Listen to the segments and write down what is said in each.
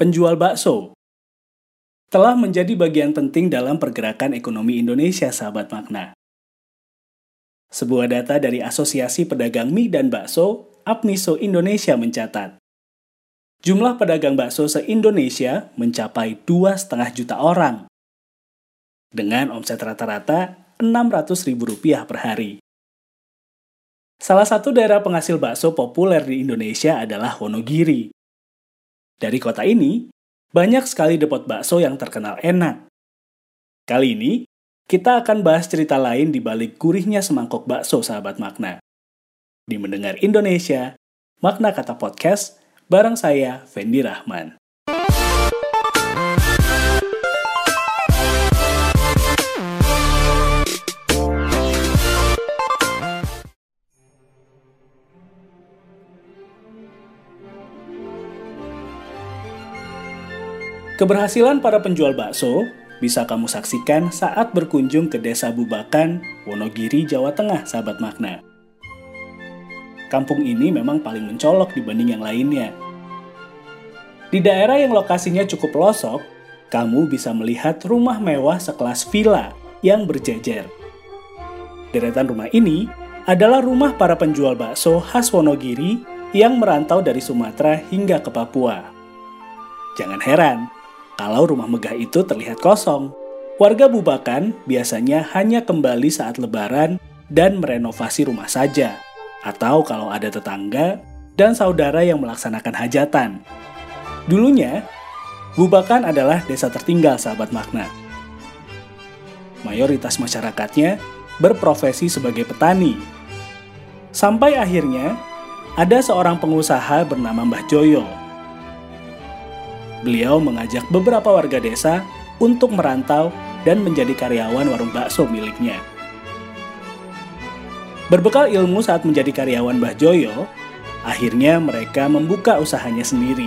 penjual bakso telah menjadi bagian penting dalam pergerakan ekonomi Indonesia, sahabat makna. Sebuah data dari Asosiasi Pedagang Mie dan Bakso, Apniso Indonesia mencatat, jumlah pedagang bakso se-Indonesia mencapai 2,5 juta orang, dengan omset rata-rata Rp600.000 per hari. Salah satu daerah penghasil bakso populer di Indonesia adalah Wonogiri. Dari kota ini, banyak sekali depot bakso yang terkenal enak. Kali ini, kita akan bahas cerita lain di balik gurihnya semangkok bakso sahabat makna. Di Mendengar Indonesia, Makna Kata Podcast, bareng saya, Fendi Rahman. Keberhasilan para penjual bakso bisa kamu saksikan saat berkunjung ke Desa Bubakan, Wonogiri, Jawa Tengah, sahabat makna. Kampung ini memang paling mencolok dibanding yang lainnya. Di daerah yang lokasinya cukup pelosok, kamu bisa melihat rumah mewah sekelas villa yang berjejer. Deretan rumah ini adalah rumah para penjual bakso khas Wonogiri yang merantau dari Sumatera hingga ke Papua. Jangan heran, kalau rumah megah itu terlihat kosong. Warga Bubakan biasanya hanya kembali saat lebaran dan merenovasi rumah saja, atau kalau ada tetangga dan saudara yang melaksanakan hajatan. Dulunya, Bubakan adalah desa tertinggal sahabat makna. Mayoritas masyarakatnya berprofesi sebagai petani. Sampai akhirnya, ada seorang pengusaha bernama Mbah Joyo beliau mengajak beberapa warga desa untuk merantau dan menjadi karyawan warung bakso miliknya. Berbekal ilmu saat menjadi karyawan Mbah Joyo, akhirnya mereka membuka usahanya sendiri.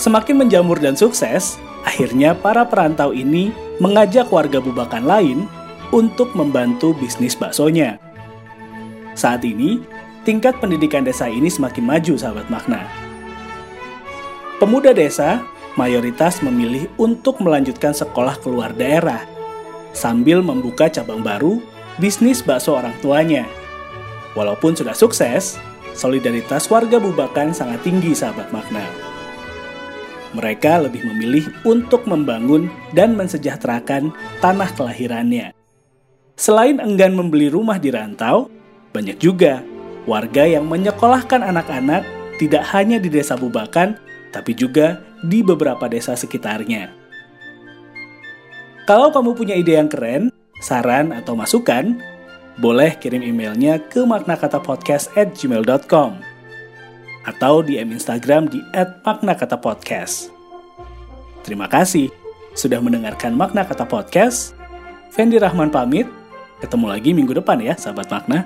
Semakin menjamur dan sukses, akhirnya para perantau ini mengajak warga bubakan lain untuk membantu bisnis baksonya. Saat ini, tingkat pendidikan desa ini semakin maju sahabat makna. Pemuda desa mayoritas memilih untuk melanjutkan sekolah keluar daerah sambil membuka cabang baru bisnis bakso orang tuanya. Walaupun sudah sukses, solidaritas warga Bubakan sangat tinggi sahabat makna. Mereka lebih memilih untuk membangun dan mensejahterakan tanah kelahirannya. Selain enggan membeli rumah di rantau, banyak juga warga yang menyekolahkan anak-anak tidak hanya di desa Bubakan, tapi juga di beberapa desa sekitarnya. Kalau kamu punya ide yang keren, saran atau masukan, boleh kirim emailnya ke maknakatapodcast@gmail.com atau DM Instagram di @maknakatapodcast. Terima kasih sudah mendengarkan Makna Kata Podcast. Fendi Rahman pamit. Ketemu lagi minggu depan ya, sahabat makna.